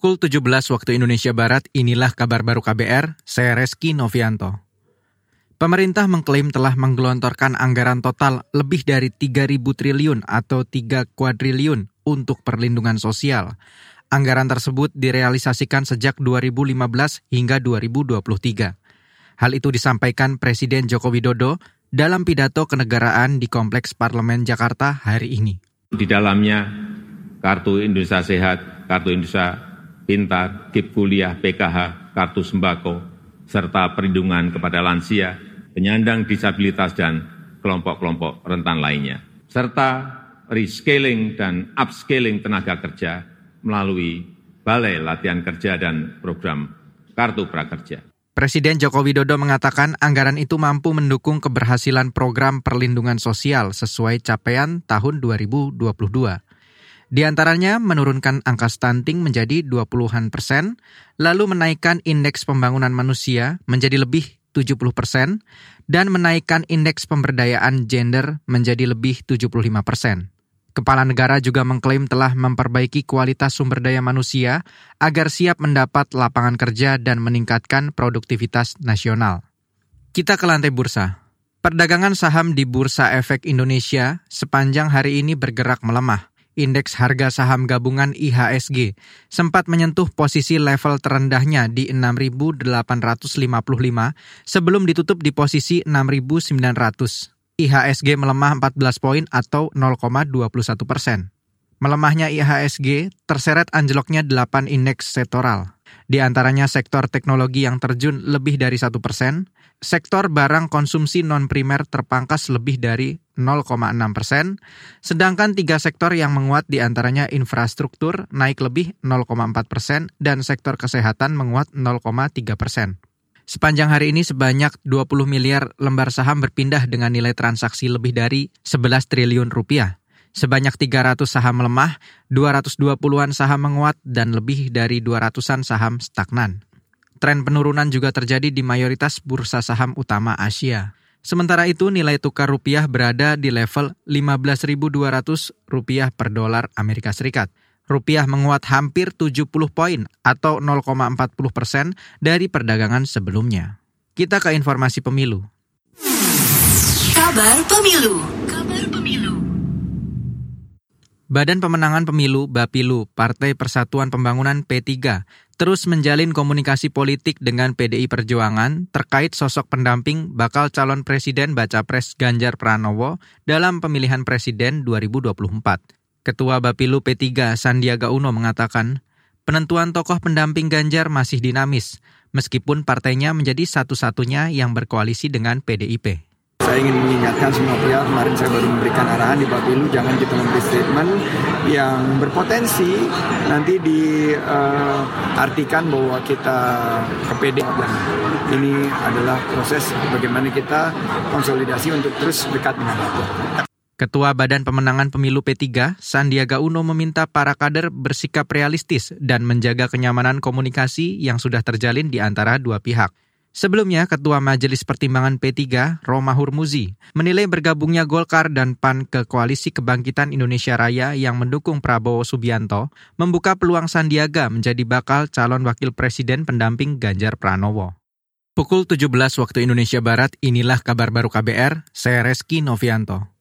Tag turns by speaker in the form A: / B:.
A: Pukul 17 waktu Indonesia Barat, inilah kabar baru KBR, saya Reski Novianto. Pemerintah mengklaim telah menggelontorkan anggaran total lebih dari 3.000 triliun atau 3 kuadriliun untuk perlindungan sosial. Anggaran tersebut direalisasikan sejak 2015 hingga 2023. Hal itu disampaikan Presiden Joko Widodo dalam pidato kenegaraan di Kompleks Parlemen Jakarta hari ini.
B: Di dalamnya Kartu Indonesia Sehat, Kartu Indonesia Pintar, KIP Kuliah, PKH, Kartu Sembako, serta perlindungan kepada lansia, penyandang disabilitas dan kelompok-kelompok rentan lainnya, serta rescaling dan upscaling tenaga kerja melalui Balai Latihan Kerja dan Program Kartu Prakerja.
A: Presiden Joko Widodo mengatakan anggaran itu mampu mendukung keberhasilan program perlindungan sosial sesuai capaian tahun 2022. Di antaranya menurunkan angka stunting menjadi 20-an persen, lalu menaikkan indeks pembangunan manusia menjadi lebih 70 persen, dan menaikkan indeks pemberdayaan gender menjadi lebih 75 persen. Kepala negara juga mengklaim telah memperbaiki kualitas sumber daya manusia agar siap mendapat lapangan kerja dan meningkatkan produktivitas nasional. Kita ke lantai bursa. Perdagangan saham di Bursa Efek Indonesia sepanjang hari ini bergerak melemah indeks harga saham gabungan IHSG sempat menyentuh posisi level terendahnya di 6.855 sebelum ditutup di posisi 6.900. IHSG melemah 14 poin atau 0,21 persen. Melemahnya IHSG terseret anjloknya 8 indeks sektoral. Di antaranya sektor teknologi yang terjun lebih dari 1 persen, sektor barang konsumsi non-primer terpangkas lebih dari 0,6 persen, sedangkan tiga sektor yang menguat di antaranya infrastruktur naik lebih 0,4 persen dan sektor kesehatan menguat 0,3 persen. Sepanjang hari ini sebanyak 20 miliar lembar saham berpindah dengan nilai transaksi lebih dari 11 triliun rupiah. Sebanyak 300 saham melemah, 220-an saham menguat, dan lebih dari 200-an saham stagnan. Tren penurunan juga terjadi di mayoritas bursa saham utama Asia. Sementara itu nilai tukar rupiah berada di level 15.200 rupiah per dolar Amerika Serikat. Rupiah menguat hampir 70 poin atau 0,40 persen dari perdagangan sebelumnya. Kita ke informasi
C: pemilu. Kabar pemilu.
A: Badan Pemenangan Pemilu Bapilu Partai Persatuan Pembangunan P3 terus menjalin komunikasi politik dengan PDI Perjuangan terkait sosok pendamping bakal calon presiden baca pres Ganjar Pranowo dalam pemilihan presiden 2024. Ketua Bapilu P3 Sandiaga Uno mengatakan, penentuan tokoh pendamping Ganjar masih dinamis, meskipun partainya menjadi satu-satunya yang berkoalisi dengan PDIP.
D: Saya ingin mengingatkan semua pihak, kemarin saya baru memberikan arahan di Bapilu, jangan kita memberi statement yang berpotensi nanti diartikan uh, bahwa kita kepede dan ini adalah proses bagaimana kita konsolidasi untuk terus dekat dengan rakyat.
A: Ketua Badan Pemenangan Pemilu P3, Sandiaga Uno meminta para kader bersikap realistis dan menjaga kenyamanan komunikasi yang sudah terjalin di antara dua pihak. Sebelumnya, Ketua Majelis Pertimbangan P3, Roma Hurmuzi, menilai bergabungnya Golkar dan PAN ke Koalisi Kebangkitan Indonesia Raya yang mendukung Prabowo Subianto membuka peluang Sandiaga menjadi bakal calon wakil presiden pendamping Ganjar Pranowo. Pukul 17 waktu Indonesia Barat, inilah kabar baru KBR, saya Reski Novianto.